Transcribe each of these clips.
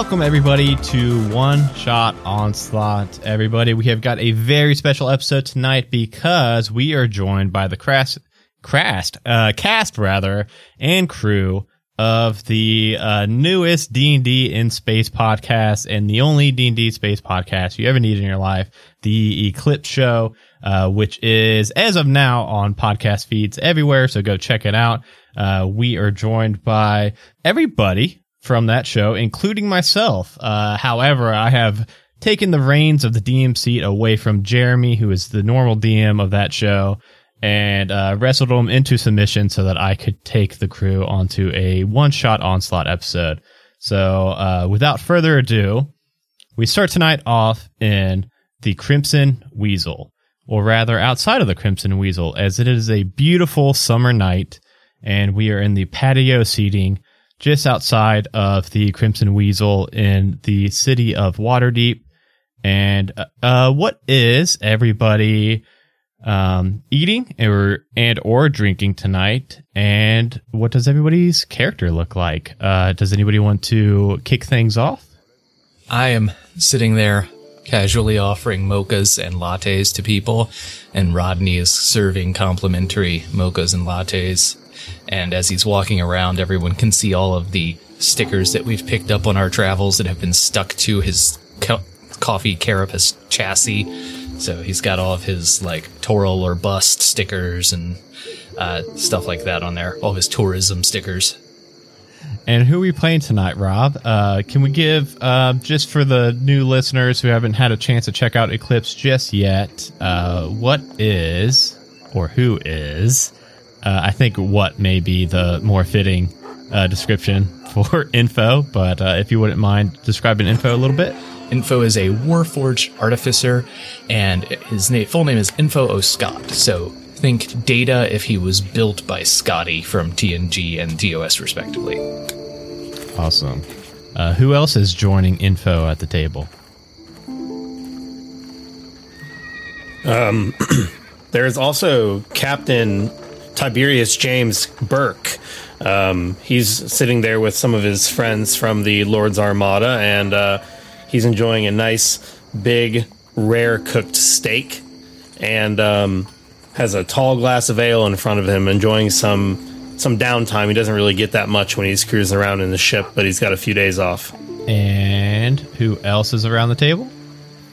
welcome everybody to One Shot Onslaught. Everybody, we have got a very special episode tonight because we are joined by the crast, crast, uh, cast rather, and crew of the uh, newest D&D in Space podcast and the only D&D space podcast you ever need in your life, the Eclipse Show, uh, which is as of now on podcast feeds everywhere. So go check it out. Uh, we are joined by everybody from that show, including myself. Uh, however, I have taken the reins of the DM seat away from Jeremy, who is the normal DM of that show, and uh, wrestled him into submission so that I could take the crew onto a one shot onslaught episode. So, uh, without further ado, we start tonight off in the Crimson Weasel, or rather outside of the Crimson Weasel, as it is a beautiful summer night, and we are in the patio seating just outside of the Crimson Weasel in the city of Waterdeep. And uh, uh, what is everybody um, eating or and or drinking tonight? And what does everybody's character look like? Uh, does anybody want to kick things off? I am sitting there casually offering mochas and lattes to people, and Rodney is serving complimentary mochas and lattes. And as he's walking around, everyone can see all of the stickers that we've picked up on our travels that have been stuck to his co- coffee carapace chassis. So he's got all of his like Toril or bust stickers and uh, stuff like that on there. All his tourism stickers. And who are we playing tonight, Rob? Uh, can we give, uh, just for the new listeners who haven't had a chance to check out Eclipse just yet, uh, what is, or who is, uh, I think what may be the more fitting uh, description for info, but uh, if you wouldn't mind describing info a little bit. Info is a Warforged artificer, and his na- full name is Info O. Scott. So think Data if he was built by Scotty from TNG and TOS, respectively. Awesome. Uh, who else is joining info at the table? Um, There is also Captain Tiberius James Burke. Um, he's sitting there with some of his friends from the Lord's Armada, and uh, he's enjoying a nice, big, rare cooked steak, and um, has a tall glass of ale in front of him, enjoying some some downtime. He doesn't really get that much when he's cruising around in the ship, but he's got a few days off. And who else is around the table?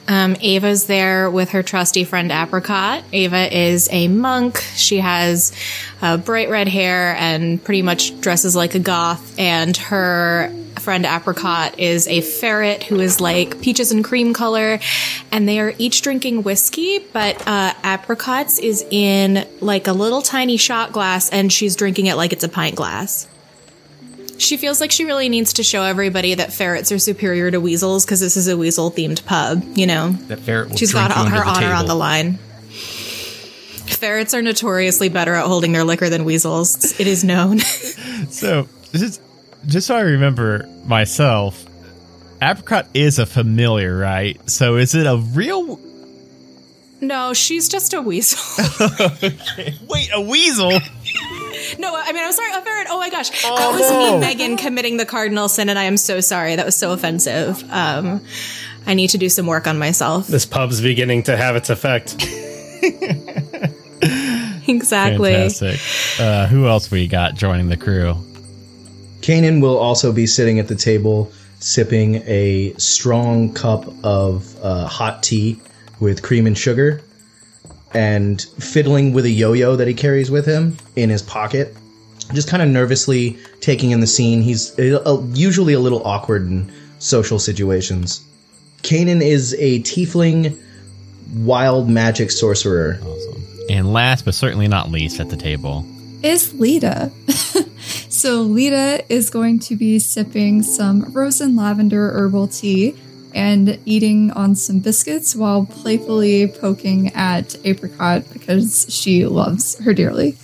Um, Ava's there with her trusty friend Apricot. Ava is a monk. She has uh, bright red hair and pretty much dresses like a goth. And her friend Apricot is a ferret who is like peaches and cream color. And they are each drinking whiskey, but uh, Apricot's is in like a little tiny shot glass and she's drinking it like it's a pint glass. She feels like she really needs to show everybody that ferrets are superior to weasels because this is a weasel themed pub, you know? That ferret will She's drink got you under her the honor on the line. Ferrets are notoriously better at holding their liquor than weasels. It is known. So, just, just so I remember myself, Apricot is a familiar, right? So, is it a real. no, she's just a weasel. Wait, a weasel? No, I mean, I'm sorry, a ferret. Oh my gosh. that was me, Megan, committing the cardinal sin, and I am so sorry. That was so offensive. Um, I need to do some work on myself. This pub's beginning to have its effect. Exactly. Fantastic. Uh, who else we got joining the crew? Kanan will also be sitting at the table sipping a strong cup of uh, hot tea with cream and sugar and fiddling with a yo yo that he carries with him in his pocket. Just kind of nervously taking in the scene. He's uh, usually a little awkward in social situations. Kanan is a tiefling wild magic sorcerer. Awesome. And last but certainly not least at the table, is Lita. so Lita is going to be sipping some rose and lavender herbal tea and eating on some biscuits while playfully poking at Apricot because she loves her dearly.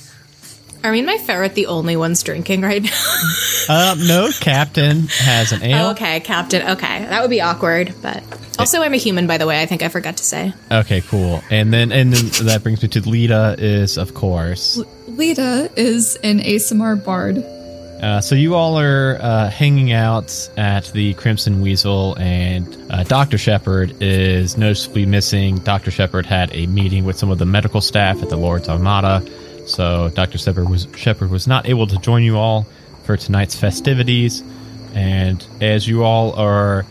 Are me and my ferret the only ones drinking right now? uh, no, Captain has an ale. Oh, okay, Captain. Okay, that would be awkward, but also I'm a human, by the way. I think I forgot to say. Okay, cool. And then and then that brings me to Lita is of course. Lita is an ASMR bard. Uh, so you all are uh, hanging out at the Crimson Weasel, and uh, Doctor Shepard is noticeably missing. Doctor Shepard had a meeting with some of the medical staff at the Lord's Armada, so Doctor Shepard was Shepard was not able to join you all for tonight's festivities. And as you all are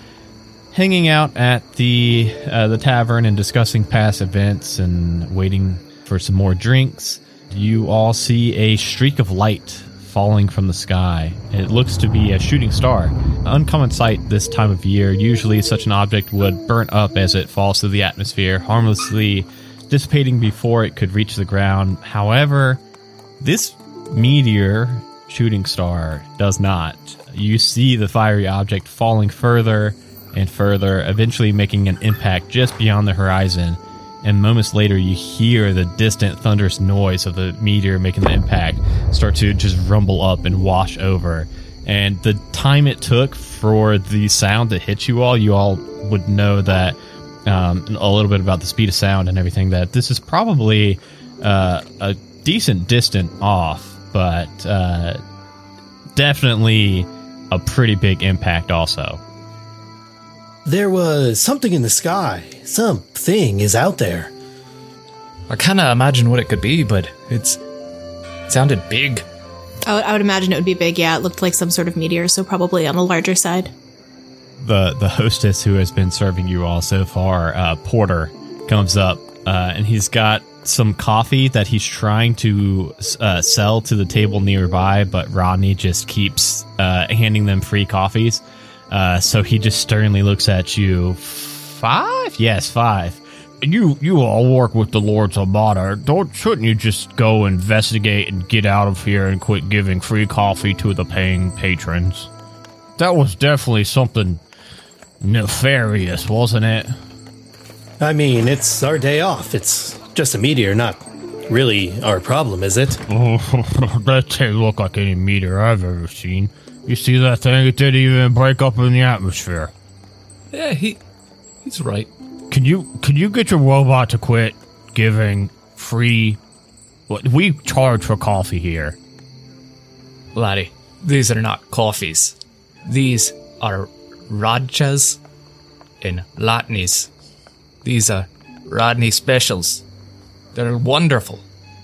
hanging out at the uh, the tavern and discussing past events and waiting for some more drinks, you all see a streak of light falling from the sky. It looks to be a shooting star. An uncommon sight this time of year. Usually, such an object would burn up as it falls through the atmosphere, harmlessly dissipating before it could reach the ground. However, this meteor shooting star does not. You see the fiery object falling further and further, eventually making an impact just beyond the horizon and moments later you hear the distant thunderous noise of the meteor making the impact start to just rumble up and wash over. And the time it took for the sound to hit you all you all would know that um, a little bit about the speed of sound and everything that this is probably uh, a decent distance off but uh, definitely a pretty big impact also There was something in the sky. Something is out there. I kind of imagine what it could be, but it's it sounded big. I would, I would imagine it would be big. Yeah, it looked like some sort of meteor, so probably on the larger side. the the hostess who has been serving you all so far, uh, Porter, comes up uh, and he's got some coffee that he's trying to uh, sell to the table nearby, but Rodney just keeps uh, handing them free coffees. Uh, so he just sternly looks at you. Five? Yes, five. You you all work with the Lord's Armada. Don't shouldn't you just go investigate and get out of here and quit giving free coffee to the paying patrons? That was definitely something nefarious, wasn't it? I mean, it's our day off. It's just a meteor, not really our problem, is it? that didn't look like any meteor I've ever seen. You see that thing? It didn't even break up in the atmosphere. Yeah, he he's right. Can you can you get your robot to quit giving free? What we charge for coffee here? Laddie, these are not coffees. These are Radchas and Latnies. These are Rodney specials. They're wonderful.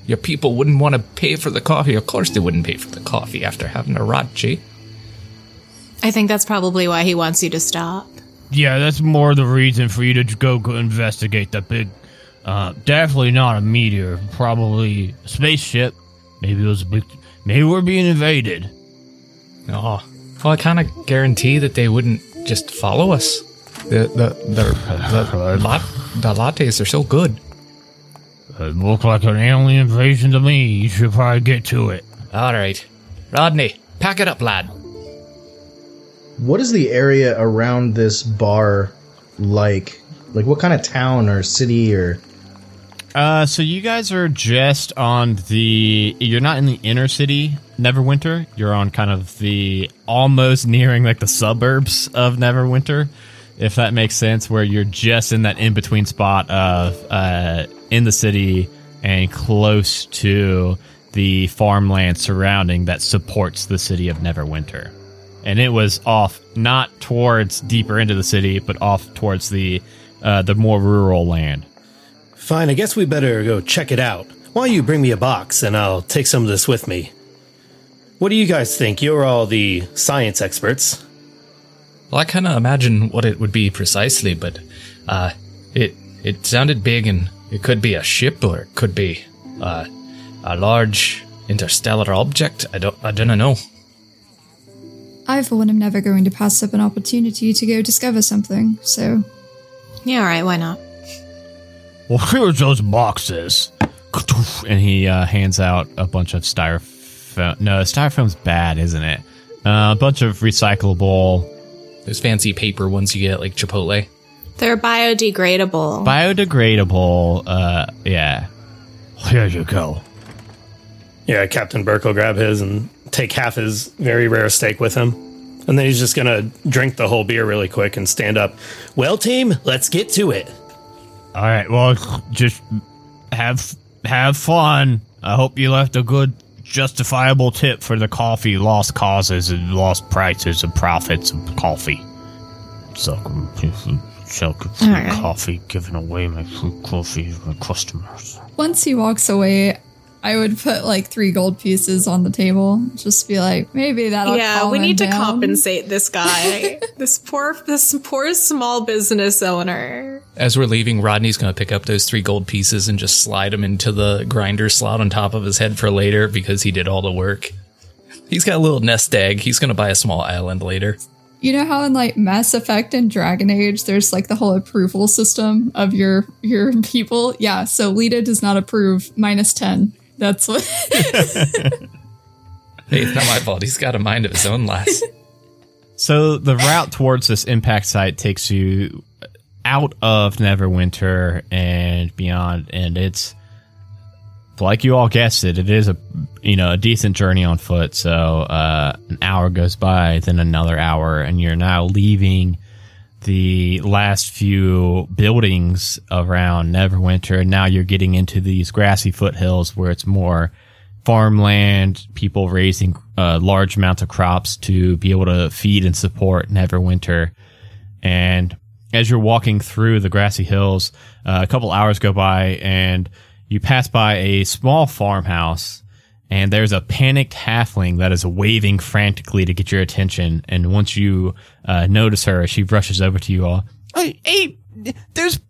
Your people wouldn't want to pay for the coffee. Of course, they wouldn't pay for the coffee after having a Radchi. I think that's probably why he wants you to stop. Yeah, that's more the reason for you to go, go investigate the big. Uh, definitely not a meteor. Probably a spaceship. Maybe it was a big. Maybe we're being invaded. Oh, well, I kind of guarantee that they wouldn't just follow us. The the the the, lat, the lattes are so good. It looked like an alien invasion to me. You should probably get to it. All right, Rodney, pack it up, lad. What is the area around this bar like? Like, what kind of town or city or. Uh, so you guys are just on the. You're not in the inner city, Neverwinter. You're on kind of the almost nearing like the suburbs of Neverwinter, if that makes sense. Where you're just in that in between spot of uh, in the city and close to the farmland surrounding that supports the city of Neverwinter. And it was off not towards deeper into the city, but off towards the uh, the more rural land. Fine, I guess we better go check it out. Why don't you bring me a box and I'll take some of this with me? What do you guys think? You're all the science experts. Well, I kind of imagine what it would be precisely, but uh, it it sounded big, and it could be a ship, or it could be uh, a large interstellar object. I don't I don't know. I, for one, am never going to pass up an opportunity to go discover something, so Yeah, all right, why not? Well, here's those boxes. And he uh, hands out a bunch of styrofoam. No, styrofoam's bad, isn't it? Uh, a bunch of recyclable, Those fancy paper ones you get like Chipotle. They're biodegradable. biodegradable. Uh, yeah. Here you go. Yeah, Captain Burke will grab his and take half his very rare steak with him. And then he's just gonna drink the whole beer really quick and stand up. Well, team, let's get to it. All right. Well, just have have fun. I hope you left a good justifiable tip for the coffee lost causes and lost prices and profits of coffee. So, sell free Alright. coffee, giving away my free coffee to my customers. Once he walks away, I would put like three gold pieces on the table. Just be like, maybe that'll yeah, calm we him need to down. compensate this guy. this poor this poor small business owner. As we're leaving, Rodney's going to pick up those three gold pieces and just slide them into the grinder slot on top of his head for later because he did all the work. He's got a little nest egg. He's going to buy a small island later. You know how in like Mass Effect and Dragon Age, there's like the whole approval system of your your people. Yeah, so Lita does not approve minus ten. That's what. Hey, it's not my fault. He's got a mind of his own, lass. So the route towards this impact site takes you out of Neverwinter and beyond, and it's like you all guessed it. It is a you know a decent journey on foot. So uh, an hour goes by, then another hour, and you're now leaving the last few buildings around Neverwinter, and now you're getting into these grassy foothills where it's more farmland, people raising uh, large amounts of crops to be able to feed and support Neverwinter. And as you're walking through the grassy hills, uh, a couple hours go by and you pass by a small farmhouse and there's a panicked halfling that is waving frantically to get your attention. And once you uh, notice her, she rushes over to you all. Hey, hey, there's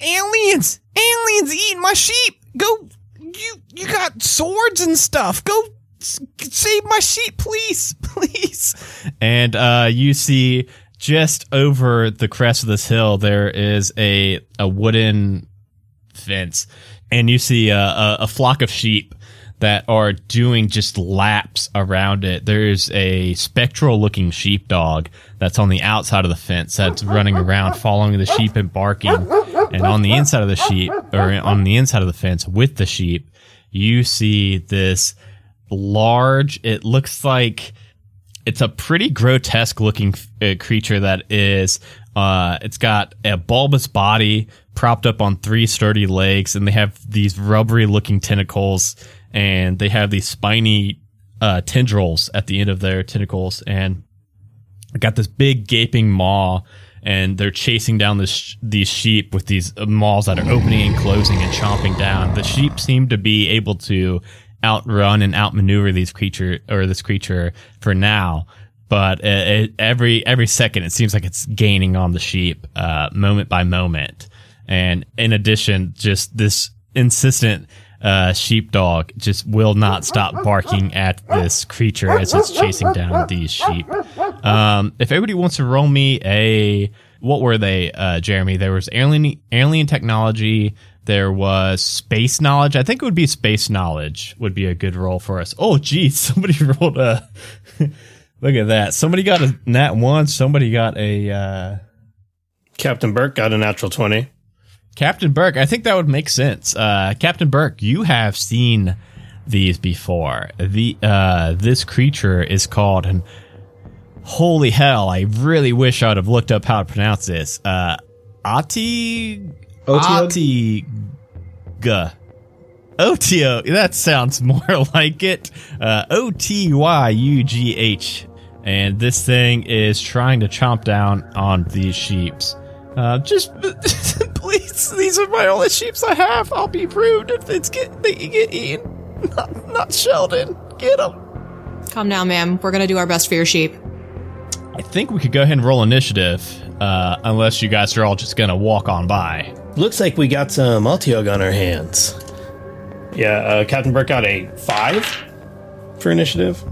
aliens! Aliens eating my sheep! Go, you, you got swords and stuff. Go save my sheep, please, please. And uh, you see just over the crest of this hill, there is a a wooden fence, and you see a, a, a flock of sheep that are doing just laps around it. There's a spectral looking sheepdog that's on the outside of the fence that's running around following the sheep and barking. And on the inside of the sheep, or on the inside of the fence with the sheep, you see this large, it looks like it's a pretty grotesque looking uh, creature that is uh it's got a bulbous body propped up on three sturdy legs and they have these rubbery looking tentacles and they have these spiny uh tendrils at the end of their tentacles and got this big gaping maw and they're chasing down this these sheep with these maws that are opening and closing and chomping down. The sheep seem to be able to outrun and outmaneuver these creature or this creature for now, but it, it, every every second it seems like it's gaining on the sheep uh, moment by moment. And in addition, just this insistent uh, sheepdog just will not stop barking at this creature as it's chasing down these sheep. Um, if everybody wants to roll me a, what were they, uh, Jeremy? There was alien alien technology. There was space knowledge. I think it would be space knowledge would be a good roll for us. Oh, geez, somebody rolled a. look at that. Somebody got a nat one. Somebody got a. Uh, Captain Burke got a natural 20. Captain Burke, I think that would make sense. Uh, Captain Burke, you have seen these before. The uh, this creature is called and holy hell! I really wish I'd have looked up how to pronounce this. Uh, Ati? Otiga. Otio. That sounds more like it. Uh, O T Y U G H. And this thing is trying to chomp down on these sheeps. Uh, just please, these are my only sheeps I have. I'll be rude if it's get they get eaten. Not, not Sheldon. Get them. Calm down, ma'am. We're gonna do our best for your sheep. I think we could go ahead and roll initiative, uh, unless you guys are all just gonna walk on by. Looks like we got some Altiog on our hands. Yeah, uh, Captain Burke got a 5 for initiative.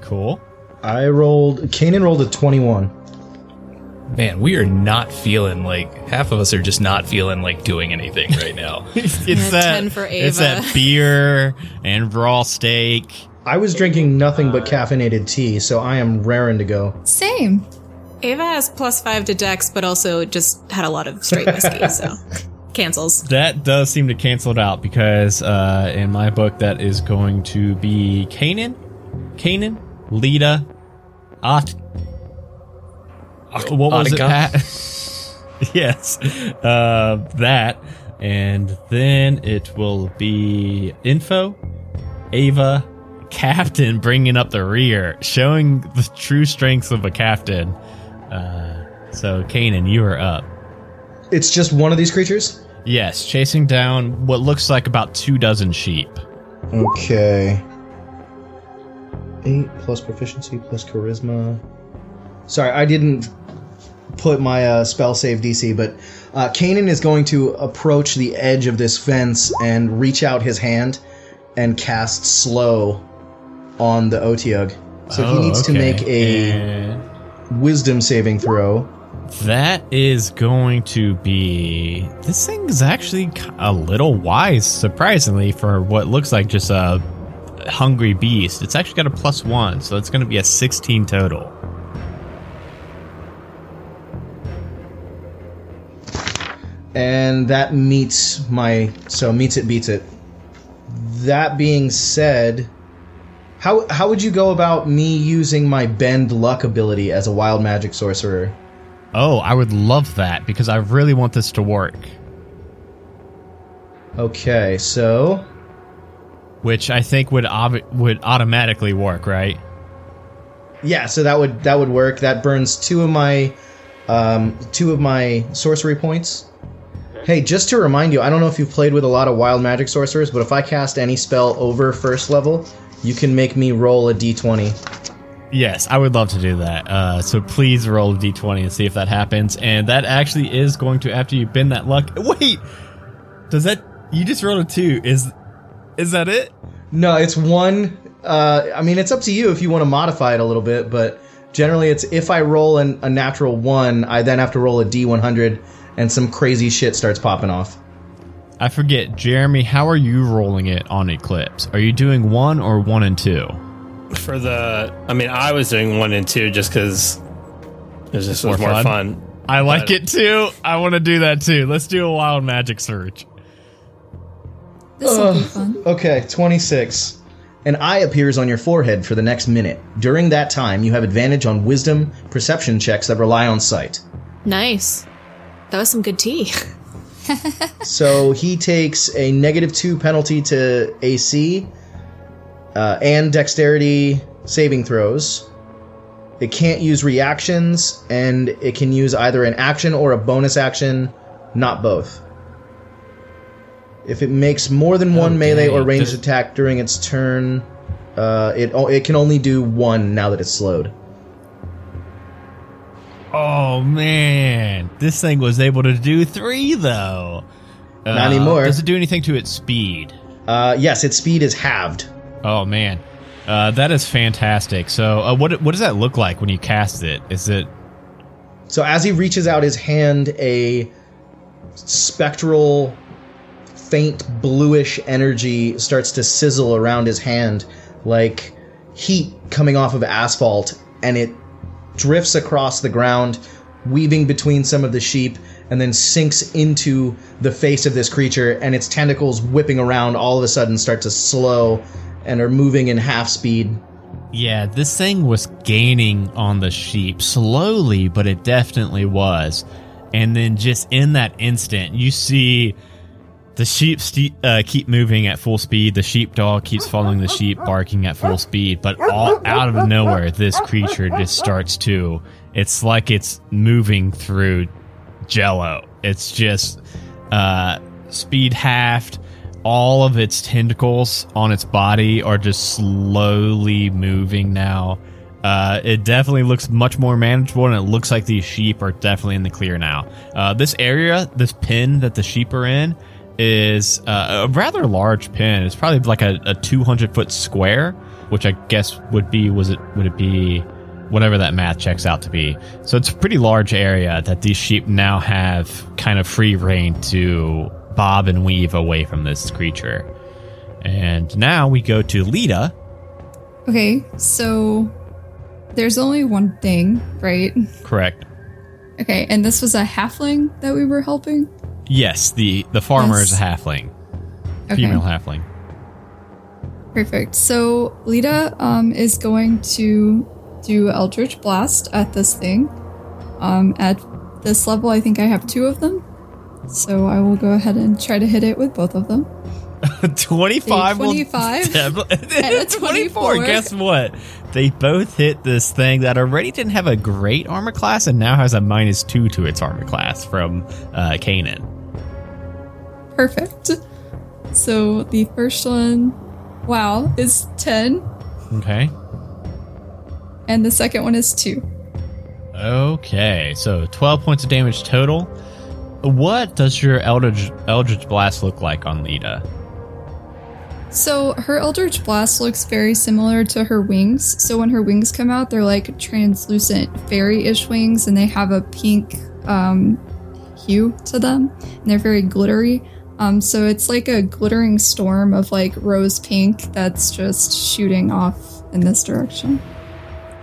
Cool. I rolled. Kanan rolled a 21. Man, we are not feeling like half of us are just not feeling like doing anything right now. it's Yeah, that 10 for it's that beer and raw steak. I was drinking nothing but caffeinated tea, so I am raring to go. Same. Ava has plus five to dex, but also just had a lot of straight whiskey, so cancels. That does seem to cancel it out because uh, in my book that is going to be Kanan, Kanan, Lita, Ot. What was it, Ottica? Pat? yes, uh, that, and then it will be Info, Ava, captain bringing up the rear, showing the true strengths of a captain. Uh, so, Kanan, you are up. It's just one of these creatures? Yes, chasing down what looks like about two dozen sheep. Okay. Eight plus proficiency plus charisma. Sorry, I didn't put my uh, spell save DC, but uh, Kanan is going to approach the edge of this fence and reach out his hand and cast slow on the Otiug. So he Oh, needs to make a And wisdom saving throw. that is going to be. This thing is actually a little wise, surprisingly, for what looks like just a hungry beast. It's actually got a plus one, so it's going to be a 16 total. And that meets my so meets it beats it. That being said, how how would you go about me using my bend luck ability as a wild magic sorcerer? Oh, I would love that because I really want this to work. Okay, so Which I think would ob- would automatically work, right? yeah, so that would that would work. That burns two of my um, two of my sorcery points. Hey, just to remind you, I don't know if you've played with a lot of wild magic sorcerers, but if I cast any spell over first level, you can make me roll a d20. Yes, I would love to do that. Uh, so please roll a d20 and see if that happens. And that actually is going to after you bend that luck. Wait, does that you just rolled a two? Is is that it? No, it's one. Uh, I mean, it's up to you if you want to modify it a little bit, but generally, it's if I roll an, a natural one, I then have to roll a d100, and some crazy shit starts popping off. I forget, Jeremy. How are you rolling it on Eclipse? Are you doing one or one and two? For the, I mean, I was doing one and two just because it was just was More more fun? fun. I like But- it too. I want to do that too. Let's do a wild magic search. This will be fun. Okay, 26. An eye appears on your forehead for the next minute. During that time, you have advantage on wisdom perception checks that rely on sight. Nice. That was some good tea. So he takes a negative two penalty to AC uh, and dexterity saving throws. It can't use reactions, and it can use either an action or a bonus action, not both. If it makes more than one melee or ranged Does- attack during its turn, uh, it it can only do one now that it's slowed. Oh man, this thing was able to do three though. Uh, Not anymore. Does it do anything to its speed? Uh, yes, its speed is halved. Oh man, uh, that is fantastic. So, uh, what what does that look like when you cast it? Is it So as he reaches out his hand, a spectral, faint bluish energy starts to sizzle around his hand like heat coming off of asphalt, and it drifts across the ground, weaving between some of the sheep, and then sinks into the face of this creature, and its tentacles whipping around all of a sudden start to slow and are moving in half speed. Yeah, this thing was gaining on the sheep slowly, but it definitely was. And then just in that instant, you see the sheep uh, keep moving at full speed. The sheepdog keeps following the sheep, barking at full speed. But all out of nowhere, this creature just starts to. It's like it's moving through jello. It's just uh, speed halved. All of its tentacles on its body are just slowly moving now. Uh, it definitely looks much more manageable, and it looks like these sheep are definitely in the clear now. Uh, this area, this pen that the sheep are in, is uh, a rather large pin. It's probably like a, a 200 foot square, which I guess would be was it would it be whatever that math checks out to be. So it's a pretty large area that these sheep now have kind of free rein to bob and weave away from this creature. And now we go to Lita. Okay, so there's only one thing, right? Correct. Okay, and this was a halfling that we were helping? Yes, the the farmer Yes. is a halfling, Okay. female halfling. Perfect. So Lita um, is going to do Eldritch Blast at this thing. Um, at this level, I think I have two of them. So I will go ahead and try to hit it with both of them. 25 will 25 definitely- and a 24. 24. Guess what? They both hit this thing that already didn't have a great armor class and now has a minus two to its armor class from uh, Kanan. Perfect. So the first one, wow, is 10, Okay. and the second one is 2. Okay, so 12 points of damage total. What does your Eldritch, Eldritch Blast look like on Lita? So her Eldritch Blast looks very similar to her wings. So when her wings come out, they're like translucent fairy-ish wings, and they have a pink um, hue to them, and they're very glittery. Um, so it's like a glittering storm of like rose pink that's just shooting off in this direction.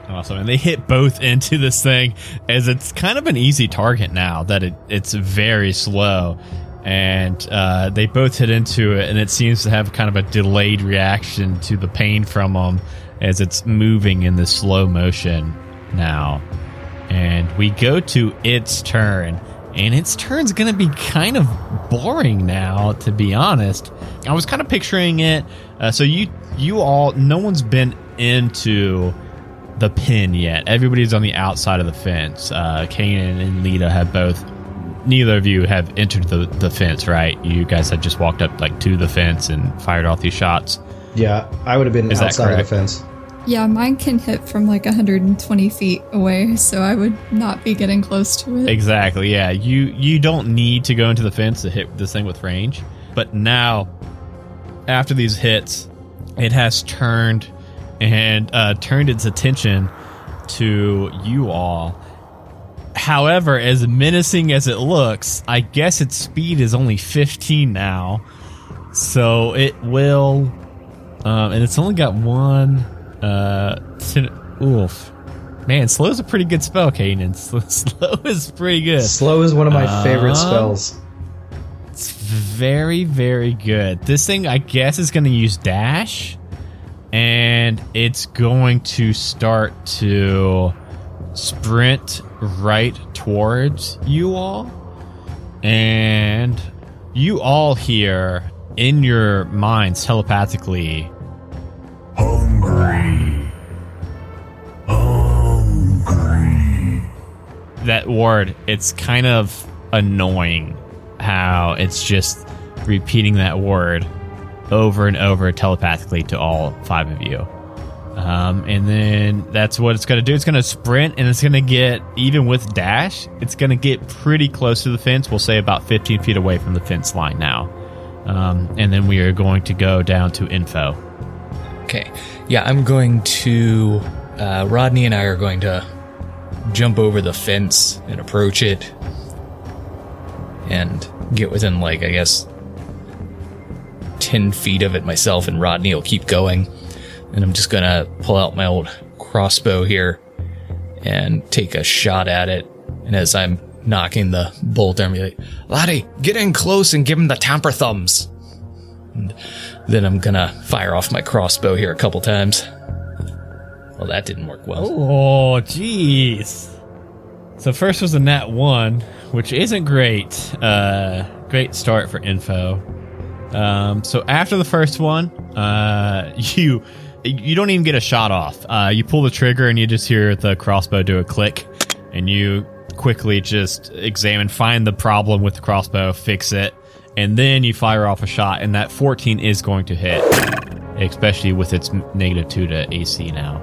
Awesome. And they hit both into this thing as it's kind of an easy target now that it, it's very slow. And uh, they both hit into it, and it seems to have kind of a delayed reaction to the pain from them as it's moving in this slow motion now. And we go to its turn, and its turn's going to be kind of boring now, to be honest. I was kind of picturing it. Uh, so you, you all, no one's been into the pin yet. Everybody's on the outside of the fence. Uh, Kanan and Lita have both. Neither of you have entered the, the fence, right? You guys have just walked up like to the fence and fired off these shots. Yeah, I would have been Is that outside of the fence. Yeah, mine can hit from like 120 feet away, so I would not be getting close to it. Exactly. Yeah. You you don't need to go into the fence to hit this thing with range, but now after these hits, it has turned and uh, turned its attention to you all. However, as menacing as it looks, I guess its speed is only 15 now. So it will. Um, and it's only got one. Uh, ten, oof. Man, slow is a pretty good spell, Kanan. Slow, slow is pretty good. Slow is one of my favorite Um, spells. It's very, very good. This thing, I guess, is going to use dash, and it's going to start to sprint right towards you all. And you all hear in your minds telepathically Hungry. Hungry. that word, it's kind of annoying how it's just repeating that word over and over telepathically to all five of you. Um, and then that's what it's going to do. It's going to sprint and it's going to get, even with dash, it's going to get pretty close to the fence. We'll say about 15 feet away from the fence line now. Um, and then we are going to go down to info. Okay. Yeah, I'm going to. Uh, Rodney and I are going to jump over the fence and approach it and get within, like, I guess, 10 feet of it myself, and Rodney will keep going. And I'm just gonna pull out my old crossbow here and take a shot at it. And as I'm knocking the bolt, I'm like, Laddie, get in close and give him the tamper thumbs. And then I'm gonna fire off my crossbow here a couple times. Well, that didn't work well. Oh, jeez. So first was a nat one, which isn't great. Uh, great start for info. Um, so after the first one, uh, you you don't even get a shot off. Uh, you pull the trigger and you just hear the crossbow do a click, and you quickly just examine, find the problem with the crossbow, fix it, and then you fire off a shot, and that 14 is going to hit, especially with its negative two to AC now.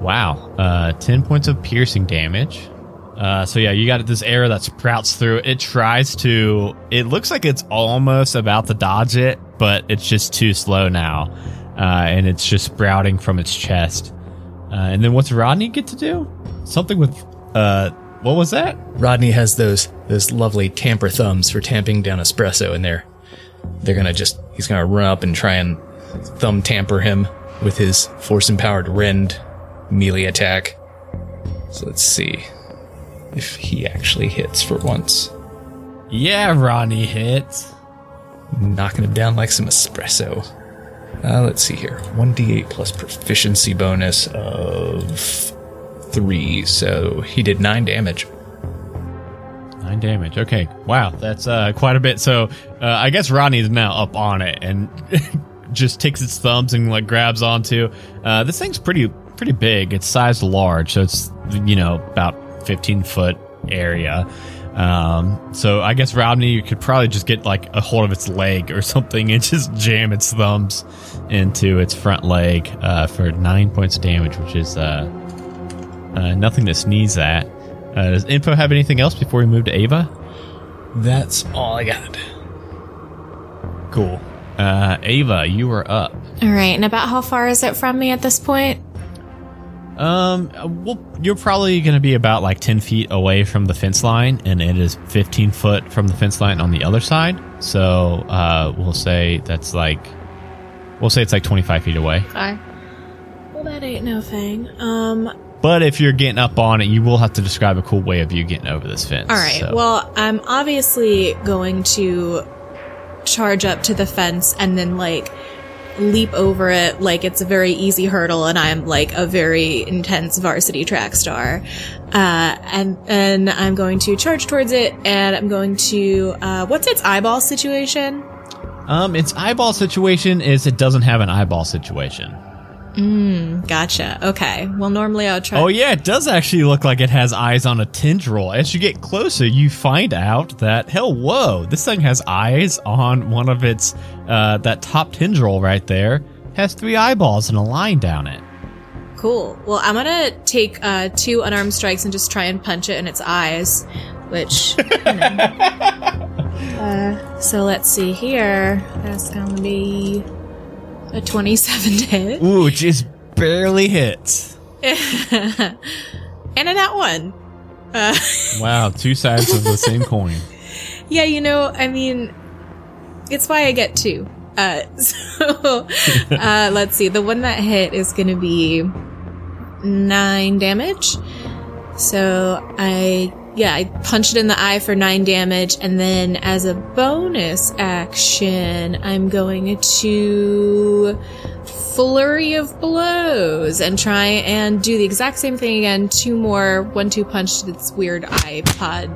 Wow. Uh, 10 points of piercing damage. Uh, so yeah, you got this arrow that sprouts through. It tries to. It looks like it's almost about to dodge it, but it's just too slow now, uh, and it's just sprouting from its chest. Uh, and then what's Rodney get to do? Something with. Uh, what was that? Rodney has those those lovely tamper thumbs for tamping down espresso in there. They're gonna just he's gonna run up and try and thumb tamper him with his force empowered rend melee attack. So let's see if he actually hits for once. Yeah, Ronnie hits. Knocking him down like some espresso. Uh, let's see here. 1d8 plus proficiency bonus of 3, so he did 9 damage. Nine damage. Okay. Wow, that's uh, quite a bit. So uh, I guess Rodney's now up on it and just takes its thumbs and like grabs onto. Uh, this thing's pretty pretty big. It's sized large, so it's you know about 15 foot area. Um, so I guess Rodney you could probably just get like a hold of its leg or something and just jam its thumbs into its front leg uh, for nine points of damage, which is uh, uh, nothing to sneeze at. Uh, does Info have anything else before we move to Ava? That's all I got. Cool. Uh, Ava, you are up. All right, and about how far is it from me at this point? Um, well, you're probably going to be about like 10 feet away from the fence line, and it is 15 foot from the fence line on the other side. So, uh, we'll say that's like, we'll say it's like 25 feet away. Okay. Well, that ain't no thing. Um, But if you're getting up on it, you will have to describe a cool way of you getting over this fence. all right. so- Well, I'm obviously going to charge up to the fence and then like leap over it like it's a very easy hurdle and I'm like a very intense varsity track star. Uh, and and I'm going to charge towards it and I'm going to uh, what's its eyeball situation? um, its eyeball situation is it doesn't have an eyeball situation. Gotcha. Okay. Well, normally I would try. Oh yeah, it does actually look like it has eyes on a tendril. As you get closer, you find out that hell, whoa, this thing has eyes on one of its uh, that top tendril right there has three eyeballs and a line down it. Cool. Well, I'm gonna take uh, two unarmed strikes and just try and punch it in its eyes, which. You know. uh, so let's see here. That's gonna be a 27 to hit, Ooh, just barely hits. and a that one. Uh, Wow, two sides of the same coin. yeah, you know, I mean, it's why I get two. Uh, so uh, let's see. The one that hit is gonna be nine damage. So I, yeah, I punch it in the eye for nine damage, and then as a bonus action, I'm going to flurry of blows and try and do the exact same thing again. Two more one-two punch to this weird iPod.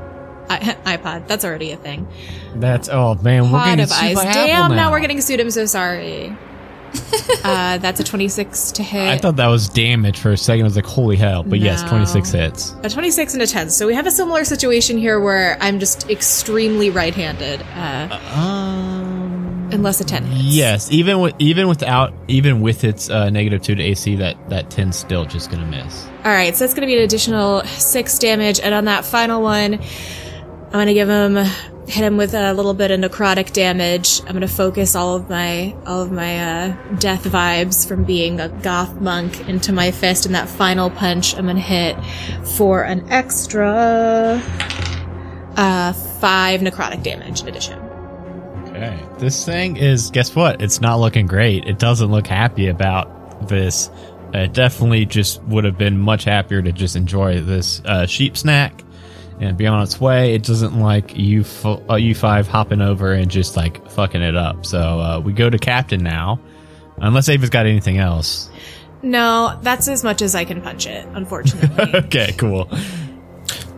I, iPod. That's already a thing. That's oh man, we're Pod getting of sued eyes. by Apple Damn, now. now we're getting sued. I'm so sorry. uh, that's a 26 to hit. I thought that was damage for a second. I was like, holy hell! But yes, twenty six hits. a 26 and a 10. So we have a similar situation here where I'm just extremely right-handed, uh, Um. unless a 10 hits. Yes, even with even without even with its uh, negative two to AC, that that ten's still just gonna miss. All right, so that's going to be an additional six damage, and on that final one, I'm going to give him hit him with a little bit of necrotic damage. I'm going to focus all of my all of my uh, death vibes from being a goth monk into my fist, and that final punch I'm to hit for an extra uh, five necrotic damage addition. Okay, this thing is guess what? It's not looking great. It doesn't look happy about this. It definitely just would have been much happier to just enjoy this uh, sheep snack and be on its way. It doesn't like you fo- uh, you five hopping over and just like fucking it up. So uh, we go to captain now, unless Ava's got anything else. No, that's as much as I can punch it, unfortunately. Okay, cool.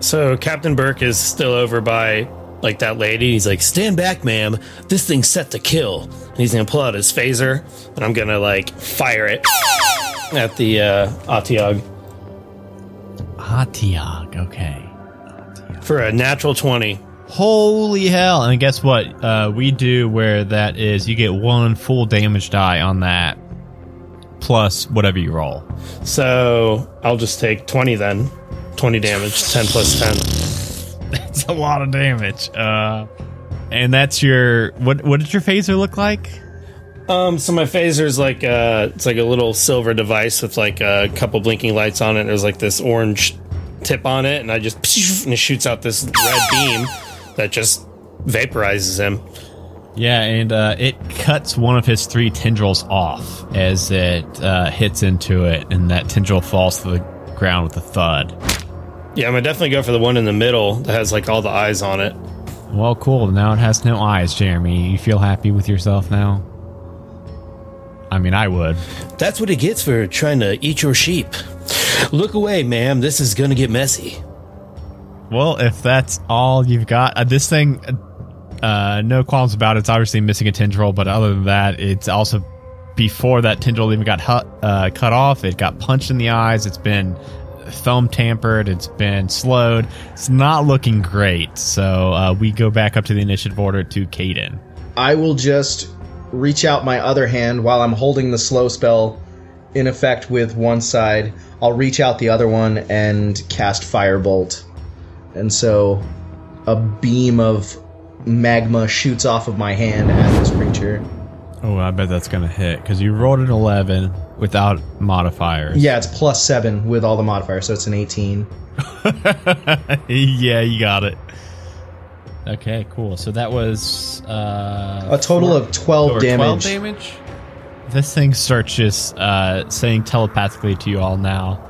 So Captain Burke is still over by like that lady. He's like, "Stand back, ma'am. This thing's set to kill." And he's gonna pull out his phaser, and I'm gonna like fire it at the uh, Atiag Atiag. Okay. For a natural twenty. Holy hell! And guess what? Uh, we do where that is. You get one full damage die on that, plus whatever you roll. So I'll just take twenty then. Twenty damage, ten plus ten. It's a lot of damage. Uh, and that's your what? What did your phaser look like? Um, so my phaser's like uh, it's like a little silver device with like a couple blinking lights on it. There's like this orange tip on it, and I just and it shoots out this red beam that just vaporizes him. Yeah, and uh, it cuts one of his three tendrils off as it uh, hits into it, and that tendril falls to the ground with a thud. Yeah, I'm gonna definitely go for the one in the middle that has like all the eyes on it. Well, cool. Now it has no eyes, Jeremy. You feel happy with yourself now? I mean, I would. That's what it gets for trying to eat your sheep. Look away, ma'am. This is gonna get messy. Well, if that's all you've got, uh, this thing, uh, no qualms about it. It's obviously missing a tendril, but other than that, it's also before that tendril even got hu- uh, cut off, it got punched in the eyes. It's been foam tampered. It's been slowed. It's not looking great. So uh, we go back up to the initiative order to Caden. I will just reach out my other hand while I'm holding the slow spell in effect with one side. I'll reach out the other one and cast Firebolt. And so a beam of magma shoots off of my hand at this creature. Oh, I bet that's going to hit because you rolled an 11 without modifiers. Yeah, it's plus 7 with all the modifiers, so it's an 18. yeah, you got it. Okay, cool. So that was uh, A total of 12 damage. 12 damage. This thing starts just uh, saying telepathically to you all now.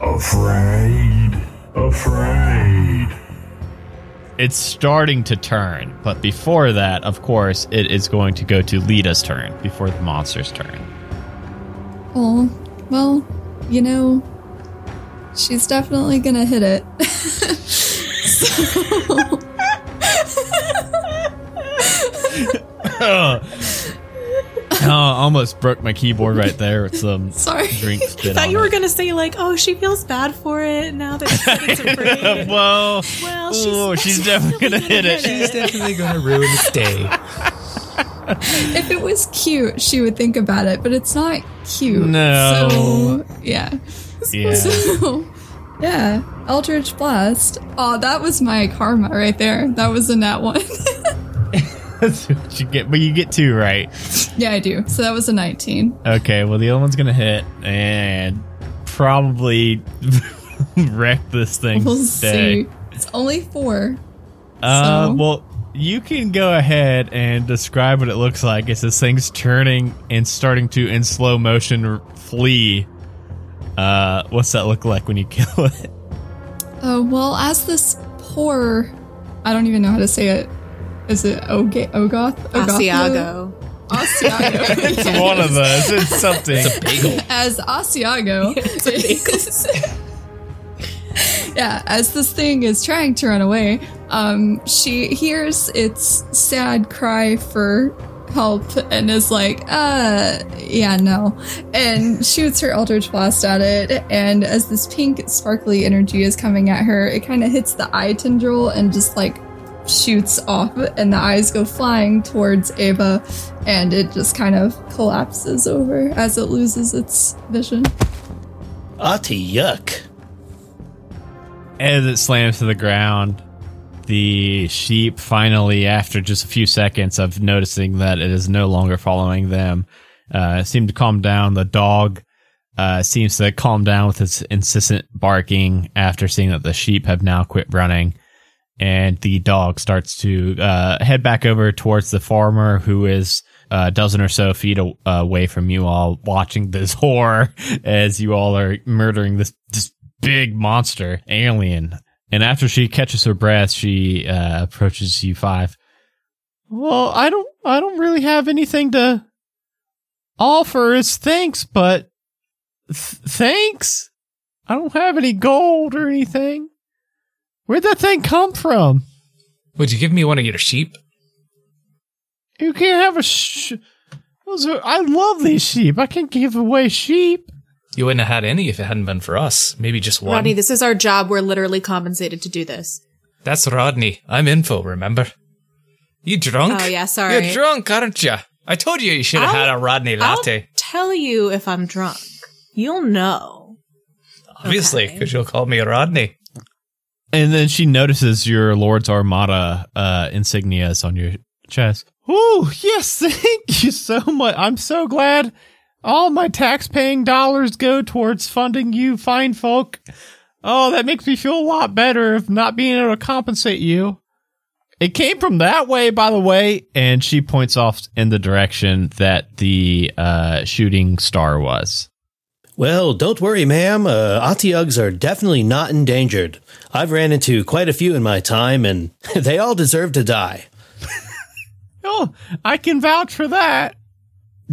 Afraid. Afraid. It's starting to turn, but before that, of course, it is going to go to Lita's turn before the monster's turn. Oh, well, you know, she's definitely gonna hit it. Oh, almost broke my keyboard right there with some Sorry. drink spit thought you were gonna say like, "Oh, she feels bad for it now that it's afraid." Whoa. Well, she's, Ooh, she's definitely gonna hit it. She's definitely going to ruin its day. if it was cute, she would think about it, but it's not cute. No. So, yeah. Yeah. So, yeah. Eldritch Blast. Oh, that was my karma right there. That was a nat one. That's what you get, but you get two right. yeah, I do. So that was a 19. Okay, well the other one's gonna hit and probably wreck this thing. We'll day. see. It's only four. Uh, So- well, you can go ahead and describe what it looks like It's this thing's turning and starting to, in slow motion, flee. Uh, what's that look like when you kill it? Oh, well, as this poor. I don't even know how to say it. Is it Oga- Ogoth? Asiago. Asiago. It's one of those. It's something. as Asiago. yeah, as this thing is trying to run away, um, she hears its sad cry for help and is like, uh, yeah, no. And shoots her Eldritch Blast at it. And as this pink, sparkly energy is coming at her, it kind of hits the eye tendril and just like shoots off, and the eyes go flying towards Ava, and it just kind of collapses over as it loses its vision. Ati, yuck. As it slams to the ground, the sheep finally, after just a few seconds of noticing that it is no longer following them, uh, seem to calm down. The dog uh, seems to calm down with its insistent barking after seeing that the sheep have now quit running. And the dog starts to uh, head back over towards the farmer who is a dozen or so feet away from you all, watching this horror as you all are murdering this, this big monster alien. And after she catches her breath, she uh, approaches you five. Well, I don't, I don't really have anything to offer as thanks, but th- thanks. I don't have any gold or anything. Where'd that thing come from? Would you give me one of your sheep? You can't have a sh. Those are, I love these sheep. I can't give away sheep. You wouldn't have had any if it hadn't been for us. Maybe just one. Rodney, this is our job. We're literally compensated to do this. That's Rodney. I'm info, remember? You drunk? Oh, yeah, sorry. You're drunk, aren't you? I told you you should have I'll- had a Rodney latte. I'll tell you if I'm drunk. You'll know. Obviously, okay. because you'll call me Rodney. And then she notices your Lord's Armada uh, insignias on your chest. Oh, yes, thank you so much. I'm so glad all my tax paying dollars go towards funding you fine folk. Oh, that makes me feel a lot better of not being able to compensate you. It came from that way, by the way. And she points off in the direction that the uh, shooting star was. Well, don't worry, ma'am. Uh, Otyughs are definitely not endangered. I've ran into quite a few in my time, and they all deserve to die. Oh, I can vouch for that.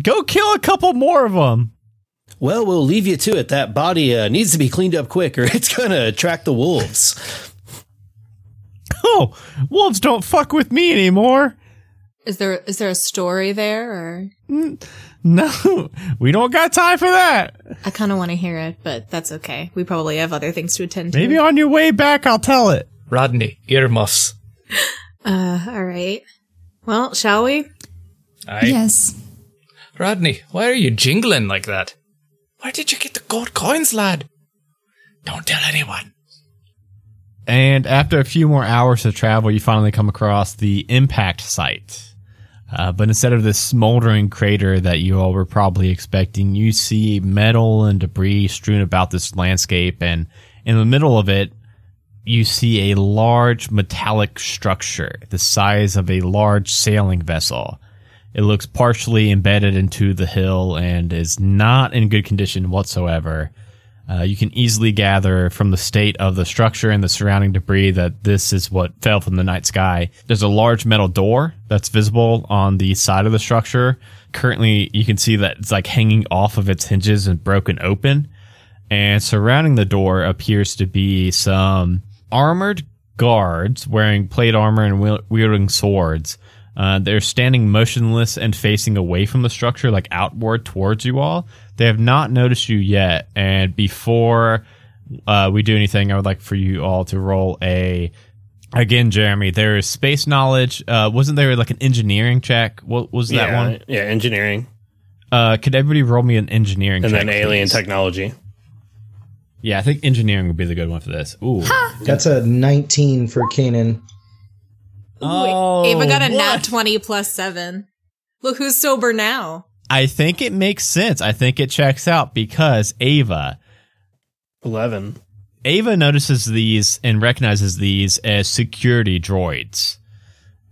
Go kill a couple more of them. Well, we'll leave you to it. That body uh, needs to be cleaned up quick, or it's going to attract the wolves. "Oh, wolves don't fuck with me anymore." Is there is there a story there, or No, we don't got time for that. I kind of want to hear it, but that's okay. We probably have other things to attend to. Maybe on your way back, I'll tell it. Rodney, earmuffs. Uh, all right. Well, shall we? Aye. Yes. Rodney, why are you jingling like that? Where did you get the gold coins, lad? Don't tell anyone. And after a few more hours of travel, you finally come across the impact site. Uh, but instead of this smoldering crater that you all were probably expecting, you see metal and debris strewn about this landscape. And in the middle of it, you see a large metallic structure the size of a large sailing vessel. It looks partially embedded into the hill and is not in good condition whatsoever. Uh, you can easily gather from the state of the structure and the surrounding debris that this is what fell from the night sky. There's a large metal door that's visible on the side of the structure. Currently, you can see that it's like hanging off of its hinges and broken open. And surrounding the door appears to be some armored guards wearing plate armor and wielding swords. Uh, they're standing motionless and facing away from the structure, like outward towards you all. They have not noticed you yet. And before uh, we do anything, I would like for you all to roll a. Again, Jeremy, there is space knowledge. Uh, wasn't there like an engineering check? What was that yeah, one? Yeah, engineering. Uh, could everybody roll me an engineering And check? then alien please? technology. Yeah, I think engineering would be the good one for this. Ooh. That's a 19 for Kanan. Oh, Ava got a nat 20 plus 7. Look who's sober now. I think it makes sense. I think it checks out because Ava, 11. Ava notices these and recognizes these as security droids.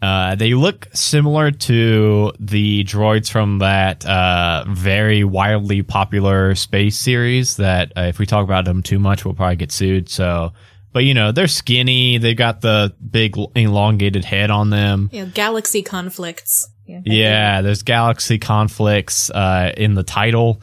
Uh, they look similar to the droids from that uh, very wildly popular space series. That uh, if we talk about them too much, we'll probably get sued. So, but you know, they're skinny. They've got the big elongated head on them. Yeah, galaxy conflicts. Yeah. There's galaxy conflicts uh, in the title,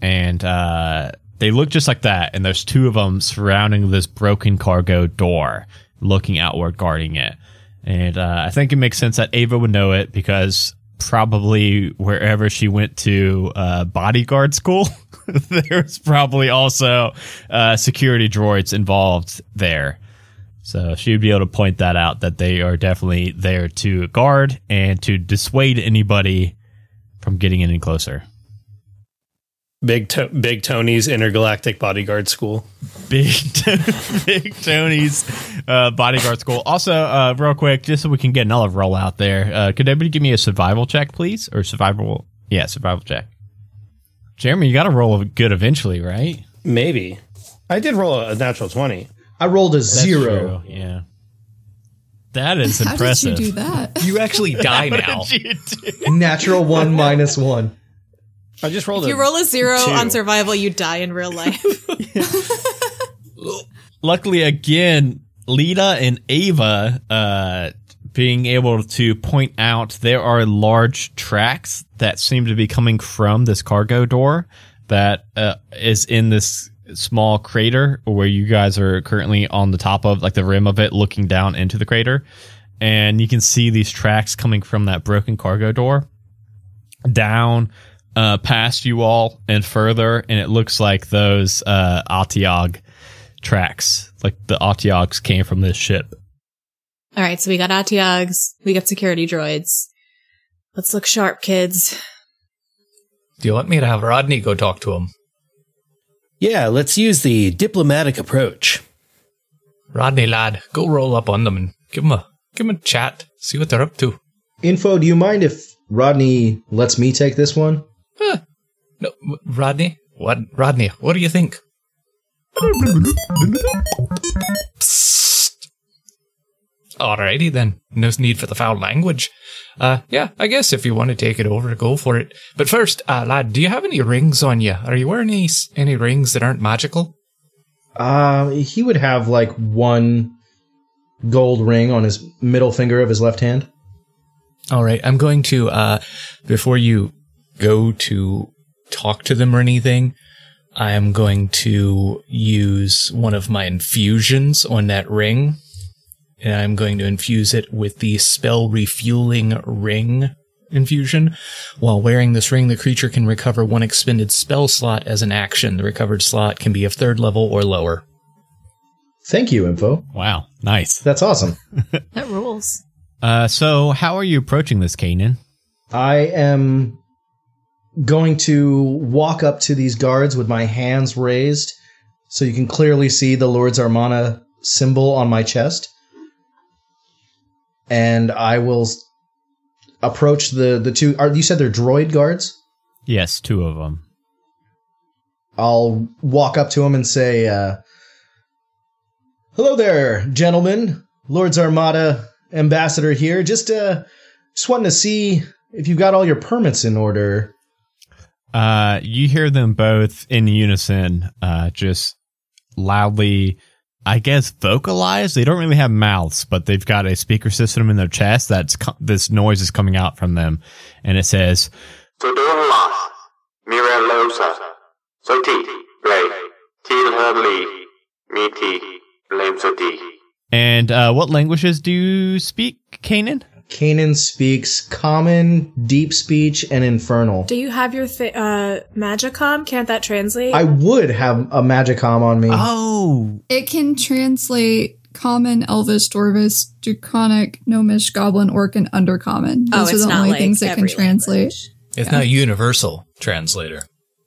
and uh, they look just like that. And there's two of them surrounding this broken cargo door, looking outward, guarding it. And uh, I think it makes sense that Ava would know it because probably wherever she went to uh, bodyguard school, there's probably also uh, security droids involved there. So she would be able to point that out that they are definitely there to guard and to dissuade anybody from getting any closer. Big to- Big Tony's intergalactic bodyguard school. Big, Big Tony's uh, bodyguard school. Also, uh, real quick, just so we can get another roll out there, uh, could everybody give me a survival check, please? Or survival? Yeah, survival check. Jeremy, you got to roll a good eventually, right? Maybe. I did roll a natural 20. I rolled a That's zero. true, Yeah. That is How impressive. did you do that? You actually die now. Natural one minus one. I just rolled If a you roll a zero two. on survival, you die in real life. luckily again lita and ava uh being able to point out there are large tracks that seem to be coming from this cargo door that uh, is in this small crater where you guys are currently on the top of like the rim of it looking down into the crater and you can see these tracks coming from that broken cargo door down uh, past you all and further and it looks like those uh, Otyugh tracks. Like the Otyughs came from this ship. All right, so we got Otyughs, we got security droids. Let's look sharp, kids. Do you want me to have Rodney go talk to him? Yeah, let's use the diplomatic approach. Rodney, lad, go roll up on them and give them a give 'em a chat. See what they're up to. Info, do you mind if Rodney lets me take this one? No, Rodney. What, Rodney? What do you think? Psst. Alrighty then. No need for the foul language. Uh, yeah, I guess if you want to take it over, go for it. But first, uh, lad, do you have any rings on you? Are you wearing any any rings that aren't magical? Uh, he would have like one gold ring on his middle finger of his left hand. All right, I'm going to uh before you go to talk to them or anything, I am going to use one of my infusions on that ring and I'm going to infuse it with the spell refueling ring infusion. While wearing this ring, the creature can recover one expended spell slot as an action. The recovered slot can be of third level or lower. Thank you, Info. Wow, nice. That's awesome. That rules. Uh, so how are you approaching this, Kanan? I am going to walk up to these guards with my hands raised so you can clearly see the Lord's Armada symbol on my chest. And I will approach the, the two. Are, you said they're droid guards? Yes, two of them. I'll walk up to them and say, uh, "Hello there, gentlemen. Lord's Armada ambassador here. Just uh, just wanting to see if you've got all your permits in order." Uh, you hear them both in unison, uh, just loudly, I guess, vocalize. They don't really have mouths, but they've got a speaker system in their chest that's this noise is coming out from them, and it says, Sodom Mas, Mira Losa, Soti, Ray, Til Herli, Miti, Lame Soti. and uh, what languages do you speak, Kanan? Kanan speaks Common, Deep Speech, and Infernal. Do you have your th- uh, Magicom? Can't that translate? I would have a Magicom on me. Oh, It can translate common, elvish, dwarvish, draconic, gnomish, goblin, orc, and undercommon. oh, Those are it's the not only like things it can translate. language. It's not universal translator.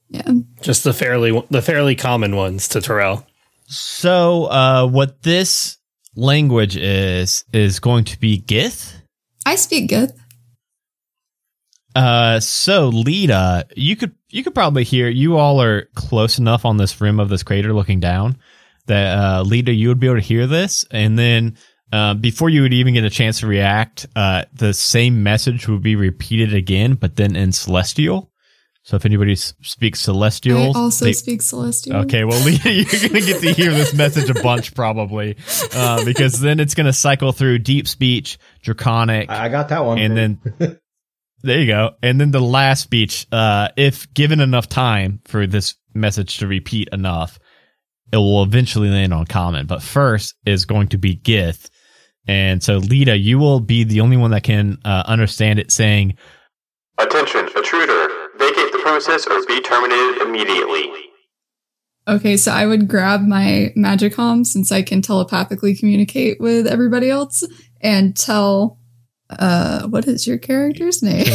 Yeah. Just the fairly the fairly common ones to Terrell. so uh, what this language is is going to be Gith. I speak good. Uh, so Lita, you could you could probably hear. You all are close enough on this rim of this crater, looking down, that uh, Lita, you would be able to hear this, and then uh, before you would even get a chance to react, uh, the same message would be repeated again, but then in Celestial. So if anybody speaks Celestial, I also they- speak Celestial. Okay, well, Lita, you're gonna get to hear this message a bunch probably, uh, because then it's gonna cycle through deep speech, draconic, I got that one. and then there you go. And then the last speech, uh, if given enough time for this message to repeat enough, it will eventually land on common. But first is going to be Gith. And so, Lita, you will be the only one that can uh, understand it saying, Attention, intruder. Vacate the premises or be terminated immediately. Okay, so I would grab my Magicom since I can telepathically communicate with everybody else and tell uh what is your character's name?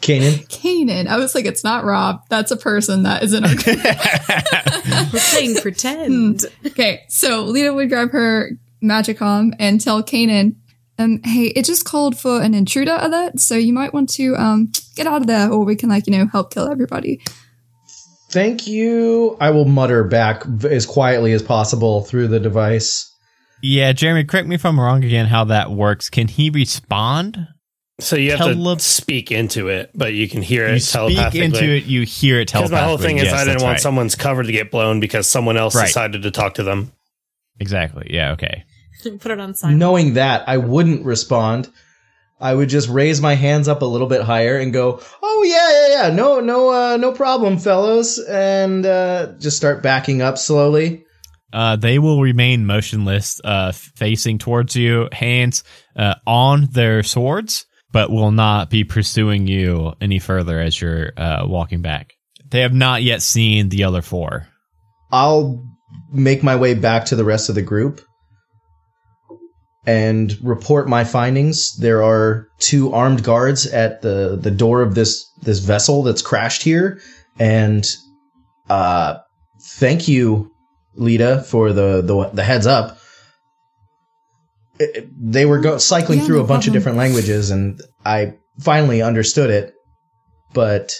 Kanan. Kanan. I was like, it's not Rob. That's a person that isn't our We're playing pretend. Okay, so Lita would grab her Magicom and tell Kanan, um, hey, it just called for an intruder alert, so you might want to um get out of there or we can like, you know, help kill everybody. Thank you. I will mutter back as quietly as possible through the device. Yeah, Jeremy, correct me if I'm wrong again how that works. Can he respond? So you have Tele- to speak into it, but you can hear it You speak into it, you hear it telepathically. Because telepathically. my whole thing is Yes, I didn't want right. someone's cover to get blown because someone else Right. decided to talk to them. Exactly. Yeah, okay. Put it on silent. Knowing that, I wouldn't respond. I would just raise my hands up a little bit higher and go, "Oh yeah, yeah, yeah, no, no, uh, no problem, fellows," and uh, just start backing up slowly. Uh, they will remain motionless, uh, facing towards you, hands uh, on their swords, but will not be pursuing you any further as you're uh, walking back. They have not yet seen the other four. I'll make my way back to the rest of the group and report my findings. There are two armed guards at the, the door of this this vessel that's crashed here, and uh, thank you, Lita, for the the, the heads up. It- it- they were go- cycling Yeah, through no a bunch of different languages, and I finally understood it. But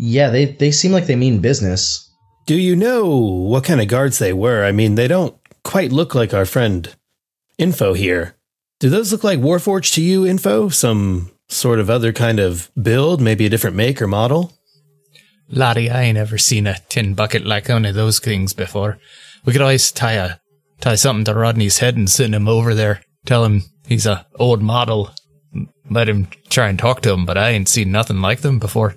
yeah, they they seem like they mean business. Do you know what kind of guards they were? I mean, they don't quite look like our friend Info here. Do those look like Warforged to you, Info? Some sort of other kind of build, maybe a different make or model? Laddie, I ain't ever seen a tin bucket like one of those things before. We could always tie a tie something to Rodney's head and send him over there. Tell him he's a old model. Let him try and talk to him, but I ain't seen nothing like them before.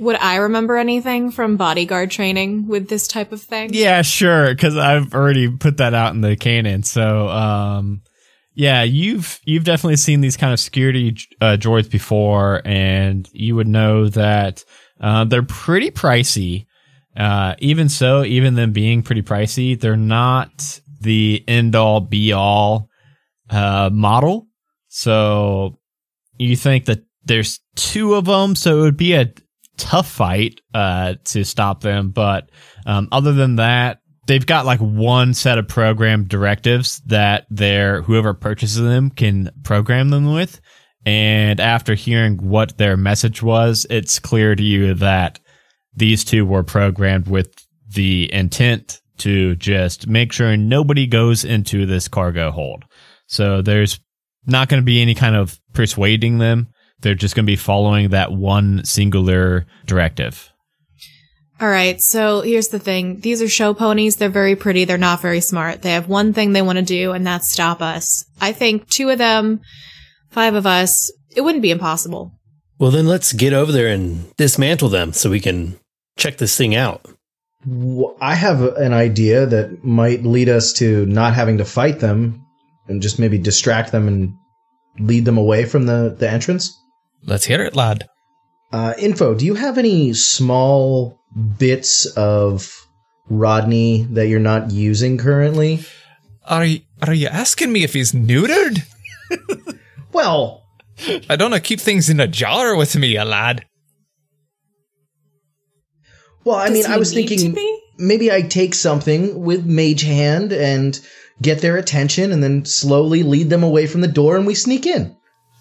Would I remember anything from bodyguard training with this type of thing? Yeah, sure, because I've already put that out in the canon. So, um, yeah, you've you've definitely seen these kind of security uh, droids before, and you would know that uh, they're pretty pricey. Uh, even so, even them being pretty pricey, they're not the end all be all uh, model. So you think that there's two of them, so it would be a tough fight uh, to stop them. But um, other than that, they've got like one set of program directives that their whoever purchases them can program them with. And after hearing what their message was, it's clear to you that these two were programmed with the intent to just make sure nobody goes into this cargo hold. So there's not going to be any kind of persuading them. They're just going to be following that one singular directive. All right, so here's the thing. These are show ponies. They're very pretty. They're not very smart. They have one thing they want to do, and that's stop us. I think two of them, five of us, it wouldn't be impossible. Well, then let's get over there and dismantle them so we can check this thing out. I have an idea that might lead us to not having to fight them and just maybe distract them and lead them away from the, the entrance. Let's hear it, lad. Uh, info, do you have any small bits of Rodney that you're not using currently? Are you, are you asking me if he's neutered? Well, I don't know. Keep things in a jar with me, a lad. well, I Does mean, I was thinking be? maybe I take something with Mage Hand and get their attention and then slowly lead them away from the door and we sneak in.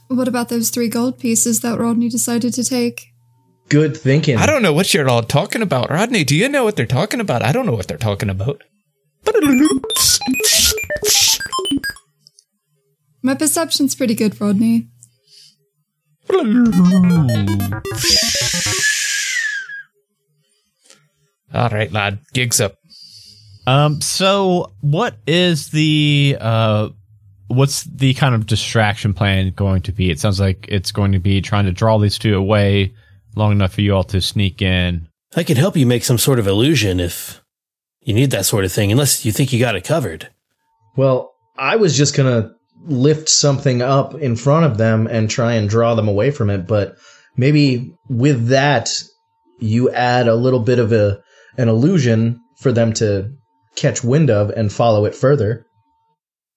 What about those three gold pieces that Rodney decided to take? Good thinking. I don't know what you're all talking about. Rodney, do you know what they're talking about? I don't know what they're talking about. My perception's pretty good, Rodney. All right, lad. Gigs up. Um, so what is the uh, what's the kind of distraction plan going to be? It sounds like it's going to be trying to draw these two away long enough for you all to sneak in. I can help you make some sort of illusion if you need that sort of thing, unless you think you got it covered. Well, I was just gonna lift something up in front of them and try and draw them away from it, but maybe with that you add a little bit of a an illusion for them to catch wind of and follow it further.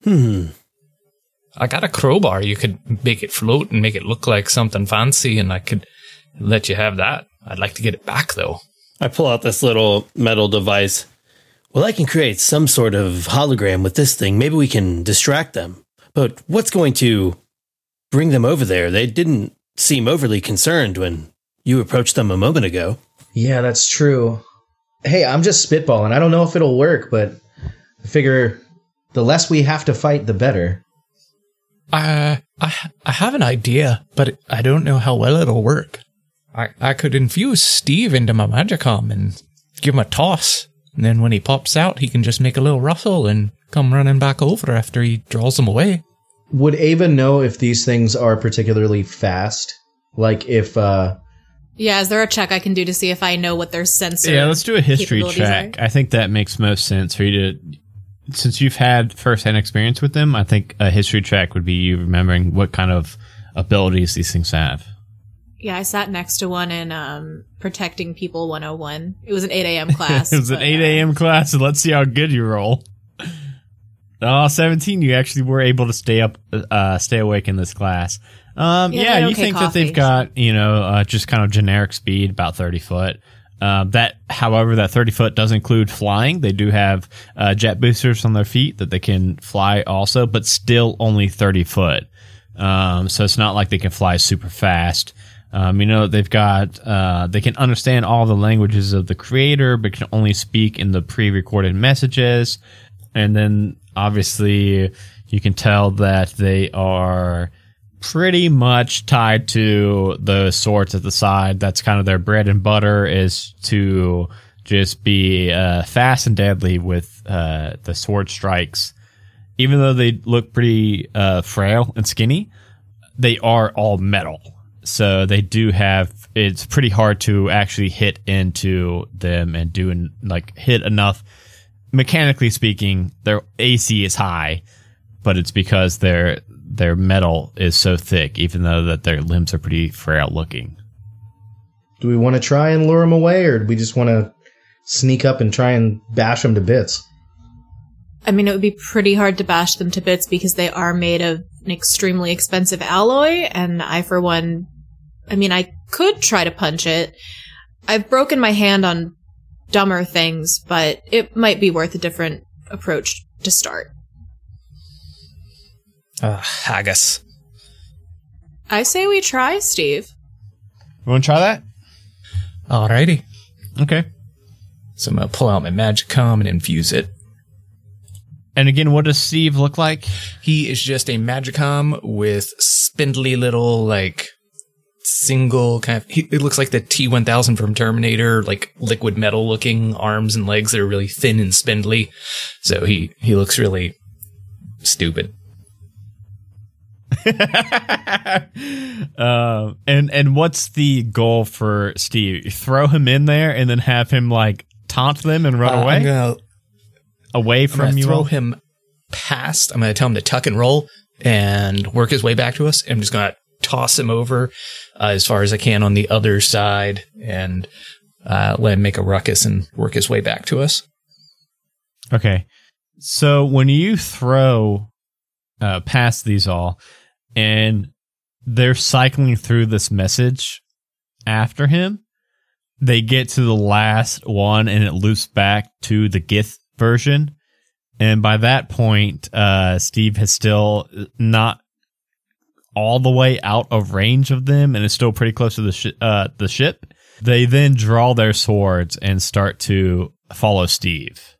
Hmm. I got a crowbar. You could make it float and make it look like something fancy, and I could let you have that. I'd like to get it back, though. I pull out this little metal device. Well, I can create some sort of hologram with this thing. Maybe we can distract them. But what's going to bring them over there? They didn't seem overly concerned when you approached them a moment ago. Yeah, that's true. Hey, I'm just spitballing. I don't know if it'll work, but I figure the less we have to fight, the better. Uh, I I have an idea, but I don't know how well it'll work. I I could infuse Steve into my magicom and give him a toss, and then when he pops out, he can just make a little rustle and come running back over after he draws them away. Would Ava know if these things are particularly fast? Like if uh Yeah, is there a check I can do to see if I know what their sensor? Yeah, let's do a history capabilities check. are? I think that makes most sense for you to, since you've had firsthand experience with them. I think a history track would be you remembering what kind of abilities these things have. Yeah, I sat next to one in um, Protecting People 101. It was an 8 a.m. class. it was an but, 8 uh, a.m. class, and let's see how good you roll. Oh, 17, you actually were able to stay up, uh, stay awake in this class. Um, Yeah, yeah, you don't think get that they've got, you know, uh, just kind of generic speed, about 30 foot. Uh, that, however, that 30 foot does include flying. They do have uh, jet boosters on their feet that they can fly also, but still only 30 foot. Um, so it's not like they can fly super fast. Um, you know, they've got, uh, they can understand all the languages of the creator, but can only speak in the pre recorded messages. And then obviously you can tell that they are pretty much tied to the swords at the side. That's kind of their bread and butter is to just be uh, fast and deadly with uh, the sword strikes. Even though they look pretty uh, frail and skinny, they are all metal. so they do have. It's pretty hard to actually hit into them and do like hit enough. Mechanically speaking, their AC is high, but it's because their their metal is so thick, even though that their limbs are pretty frail looking. Do we want to try and lure them away, or do we just want to sneak up and try and bash them to bits? I mean, it would be pretty hard to bash them to bits because they are made of an extremely expensive alloy, and I, for one, I mean, I could try to punch it. I've broken my hand on dumber things, but it might be worth a different approach to start. Uh, haggis. I say we try, Steve. You want to try that? Alrighty. Okay. So I'm gonna pull out my magic Magicom and infuse it. And again, what does Steve look like? He is just a Magicom with spindly little like single kind of. He, it looks like the T1000 from Terminator, like liquid metal looking arms and legs that are really thin and spindly. So he he looks really stupid. um, and and what's the goal for Steve? Throw him in there and then have him like taunt them and run Uh, away I'm gonna, away from you. throw all? him past. I'm gonna tell him to tuck and roll and work his way back to us. I'm just gonna toss him over uh, as far as I can on the other side and uh, let him make a ruckus and work his way back to us. Okay. So when you throw uh, past these all, and they're cycling through this message after him, they get to the last one and it loops back to the Gith version. And by that point, uh, Steve has still not all the way out of range of them and is still pretty close to the, shi uh, the ship. They then draw their swords and start to follow Steve.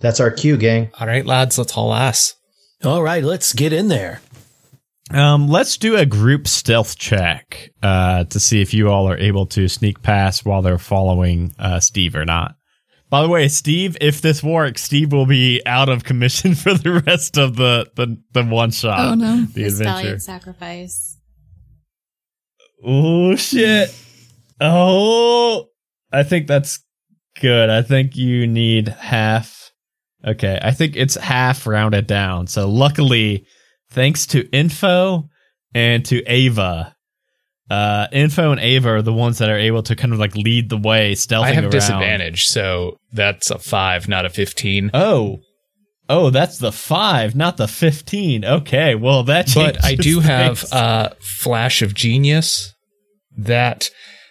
That's our cue, gang. All right, lads, let's haul ass. All right, let's get in there. Um, let's do a group stealth check uh, to see if you all are able to sneak past while they're following uh, Steve or not. By the way, Steve, if this works, Steve will be out of commission for the rest of the the, the one shot. Oh, no. the This adventure. valiant sacrifice. Oh shit! Oh, I think that's good. I think you need half. Okay, I think it's half rounded down. So luckily, thanks to Info and to Ava, uh, Info and Ava are the ones that are able to kind of like lead the way, stealthing I have around. disadvantage, so that's a five, not a fifteen. Oh. Oh, that's the five, not the fifteen. Okay, well that. but I do have a uh, flash of genius that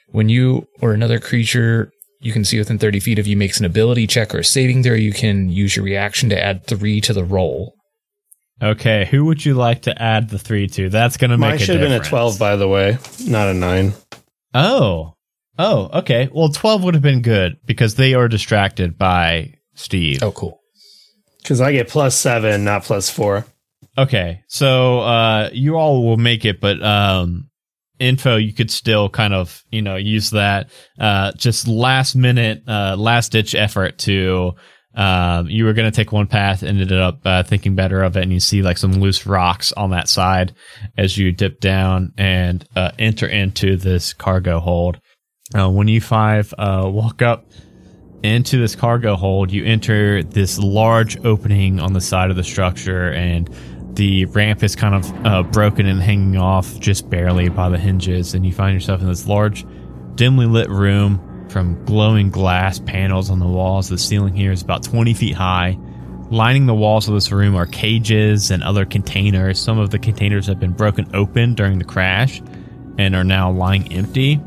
when you or another creature you can see within 30 feet of you makes an ability check or a saving throw, you can use your reaction to add three to the roll. Okay, who would you like to add the three to? That's going to make Mine should have been a 12, by the way, not a 9. Oh. Oh, okay. Well, 12 would have been good because they are distracted by Steve. Oh, cool. Because I get plus 7, not plus 4. Okay. So, uh, you all will make it, but, um, info, you could still kind of, you know, use that, uh, just last minute, uh, last ditch effort to, um, you were going to take one path, and ended up, uh, thinking better of it, and you see like some loose rocks on that side as you dip down and, uh, enter into this cargo hold. Uh, when you five, uh, walk up, into this cargo hold, you enter this large opening on the side of the structure, and the ramp is kind of uh, broken and hanging off just barely by the hinges. And you find yourself in this large, dimly lit room from glowing glass panels on the walls. The ceiling here is about 20 feet high. Lining the walls of this room are cages and other containers. Some of the containers have been broken open during the crash and are now lying empty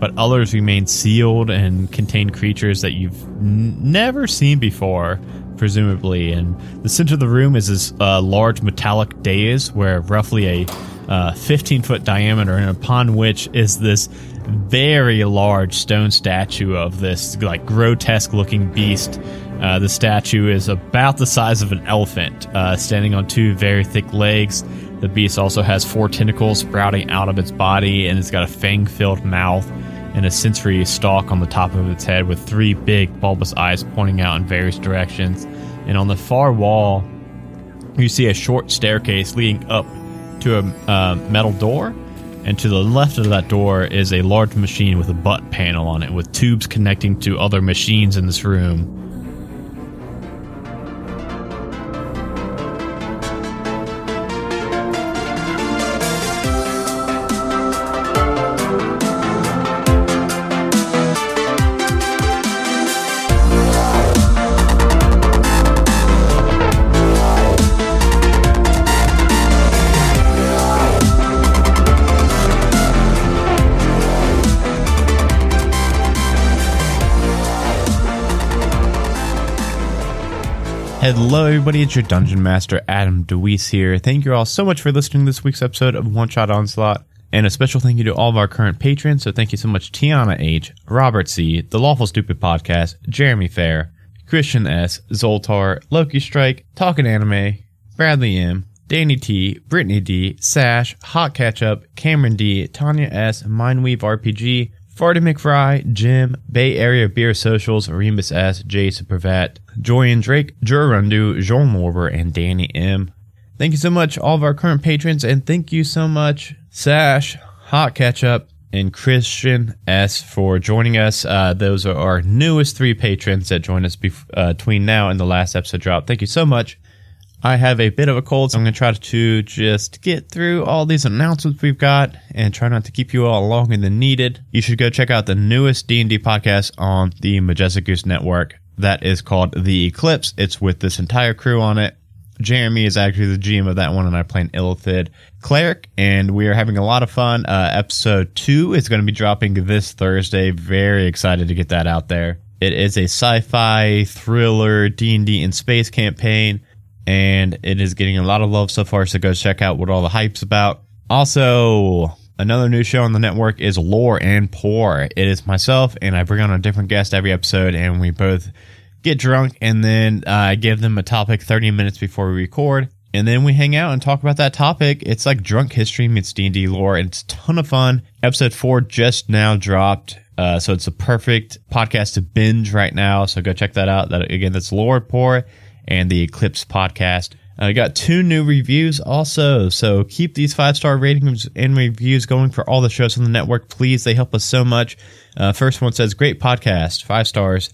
but others remain sealed and contain creatures that you've n- never seen before, presumably. And the center of the room is this uh, large metallic dais where roughly a uh, 15 foot diameter, and upon which is this very large stone statue of this like grotesque looking beast. Uh, the statue is about the size of an elephant, uh, standing on two very thick legs. The beast also has four tentacles sprouting out of its body, and it's got a fang filled mouth and a sensory stalk on the top of its head with three big bulbous eyes pointing out in various directions. And on the far wall, you see a short staircase leading up to a uh, metal door. And to the left of that door is a large machine with a butt panel on it with tubes connecting to other machines in this room. Everybody. It's your Dungeon Master, Adam DeWeese here. Thank you all so much for listening to this week's episode of One Shot Onslaught. And a special thank you to all of our current patrons. So thank you so much, Tiana H., Robert C., The Lawful Stupid Podcast, Jeremy Fair, Christian S., Zoltar, Loki Strike, Talking Anime, Bradley M., Danny T., Brittany D., Sash, Hot Ketchup, Cameron D., Tanya S., Mindweave RPG, Farty McFry, Jim, Bay Area Beer Socials, Remus S, Jason Pravat, Joyan Drake, Jurundu, Joel Morber, and Danny M. Thank you so much, all of our current patrons, and thank you so much, Sash, Hot Ketchup, and Christian S for joining us. Uh, those are our newest three patrons that joined us uh, between now and the last episode drop. Thank you so much. I have a bit of a cold, so I'm going to try to just get through all these announcements we've got and try not to keep you all longer than needed. You should go check out the newest D&D podcast on the Majestic Goose Network. That is called The Eclipse. It's with this entire crew on it. Jeremy is actually the GM of that one, and I play an Illithid cleric, and we are having a lot of fun. Uh, episode two is going to be dropping this Thursday. Very excited to get that out there. It is a sci-fi thriller D&D in space campaign and it is getting a lot of love so far. So go check out what all the hype's about. Also, another new show on the network is Lore and Pour. It is myself, and I bring on a different guest every episode, and we both get drunk, and then I uh, give them a topic 30 minutes before we record. And then we hang out and talk about that topic. It's like drunk history meets D&D lore. And it's a ton of fun. Episode four just now dropped. Uh, so it's a perfect podcast to binge right now. So go check that out. That again, that's Lore Pour and the Eclipse podcast. I uh, got two new reviews also, so keep these five star ratings and reviews going for all the shows on the network, please. They help us so much. Uh, first one says, Great podcast, five stars.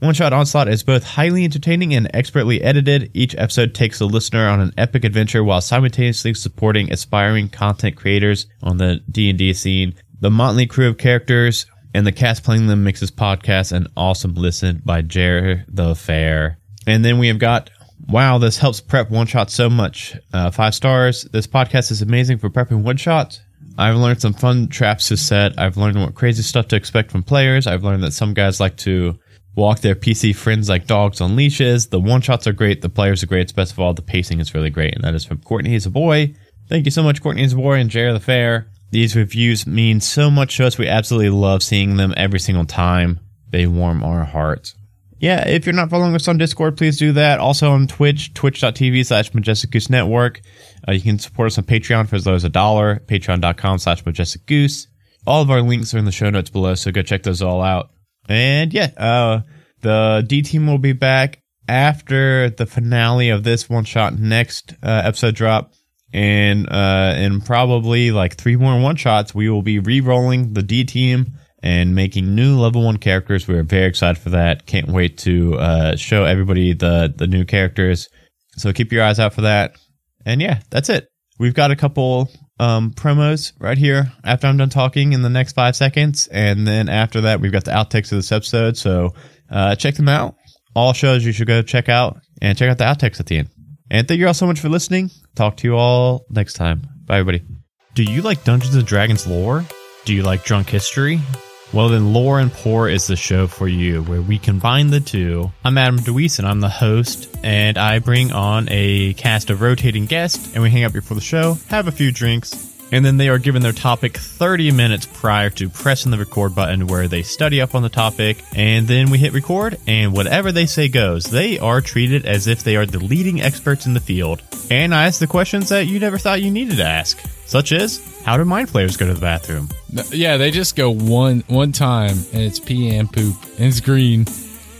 One Shot Onslaught is both highly entertaining and expertly edited. Each episode takes the listener on an epic adventure while simultaneously supporting aspiring content creators on the D&D scene. The motley crew of characters and the cast playing them makes this podcast an awesome listen by Jer the Fair. And then we have got wow, this helps prep one shot so much. Uh, five stars. This podcast is amazing for prepping one shots. I've learned some fun traps to set. I've learned what crazy stuff to expect from players. I've learned that some guys like to walk their PC friends like dogs on leashes. The one shots are great. The players are great. It's best of all, the pacing is really great. And that is from Courtney is a boy. Thank you so much, Courtney is a boy and Jared the Fair. These reviews mean so much to us. We absolutely love seeing them every single time. They warm our hearts yeah, if you're not following us on Discord, please do that. Also on Twitch, twitch.tv slash Majestic Goose Network. Uh, you can support us on Patreon for as low as a dollar, patreon.com slash Majestic Goose. All of our links are in the show notes below, so go check those all out. And yeah, uh, the D team will be back after the finale of this one shot next uh, episode drop. And uh, in probably like three more one shots, we will be re rolling the D team and making new level one characters. We are very excited for that. Can't wait to uh, show everybody the the new characters. So keep your eyes out for that. And yeah, that's it. We've got a couple um, promos right here after I'm done talking in the next five seconds, and then after that, we've got the outtakes of this episode. So uh, check them out. All shows you should go check out, and check out the outtakes at the end. And thank you all so much for listening. Talk to you all next time. Bye, everybody. Do you like Dungeons and Dragons lore? Do you like drunk history? Well, then Lore and Pour is the show for you, where we combine the two. I'm Adam DeWeese, and I'm the host, and I bring on a cast of rotating guests, and we hang out before the show, have a few drinks, and then they are given their topic 30 minutes prior to pressing the record button where they study up on the topic, and then we hit record, and whatever they say goes. They are treated as if they are the leading experts in the field. And I ask the questions that you never thought you needed to ask, such as, how do mind flayers go to the bathroom? Yeah, they just go one one time and it's pee and poop and it's green.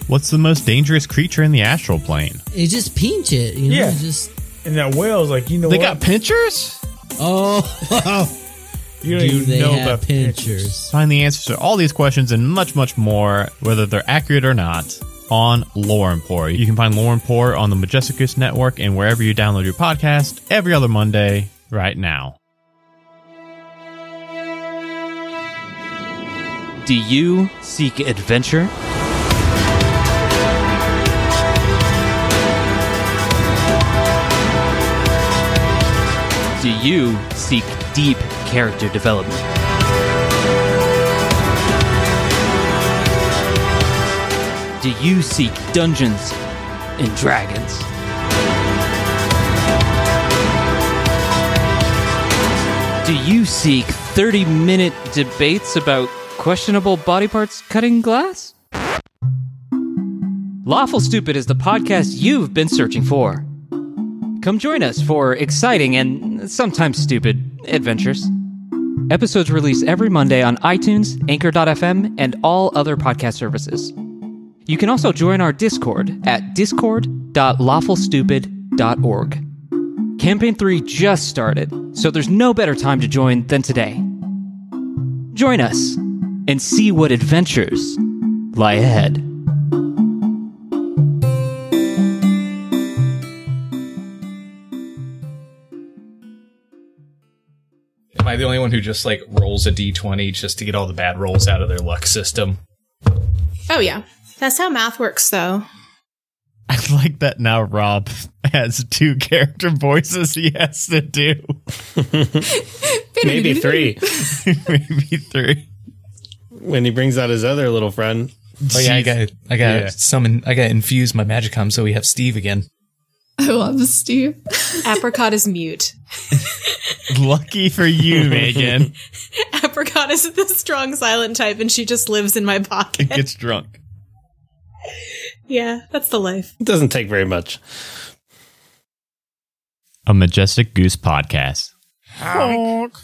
What's the most dangerous creature in the astral plane? It just pinch it, you know. Yeah. it Just And that whale's like, you know They what? got pinchers? Oh, You don't Do even they know have about pinchers? Find the answers to all these questions and much, much more, whether they're accurate or not, on Lore Empore. You can find Lore Empore on the Majestic Goose Network and wherever you download your podcast every other Monday right now. Do you seek adventure? Do you seek deep character development? Do you seek Dungeons and Dragons? Do you seek 30 minute debates about questionable body parts cutting glass? Lawful Stupid is the podcast you've been searching for. Come join us for exciting and sometimes stupid adventures. Episodes release every Monday on iTunes, Anchor.fm, and all other podcast services. You can also join our Discord at discord.lawfulstupid.org. Campaign 3 just started, so there's no better time to join than today. Join us and see what adventures lie ahead. I the only one who just like rolls a d20 just to get all the bad rolls out of their luck system? Oh, yeah. That's how math works, though. I like that now Rob has two character voices he has to do. Maybe three. Maybe three. When he brings out his other little friend. Oh yeah, I got I got Yeah. to summon I got to infuse my magicom so we have Steve again. I love Steve. Apricot is mute. Lucky for you, Megan. Apricot is the strong silent type, and she just lives in my It pocket. gets drunk. yeah, that's the life. It doesn't take very much. A Majestic Goose podcast. Honk.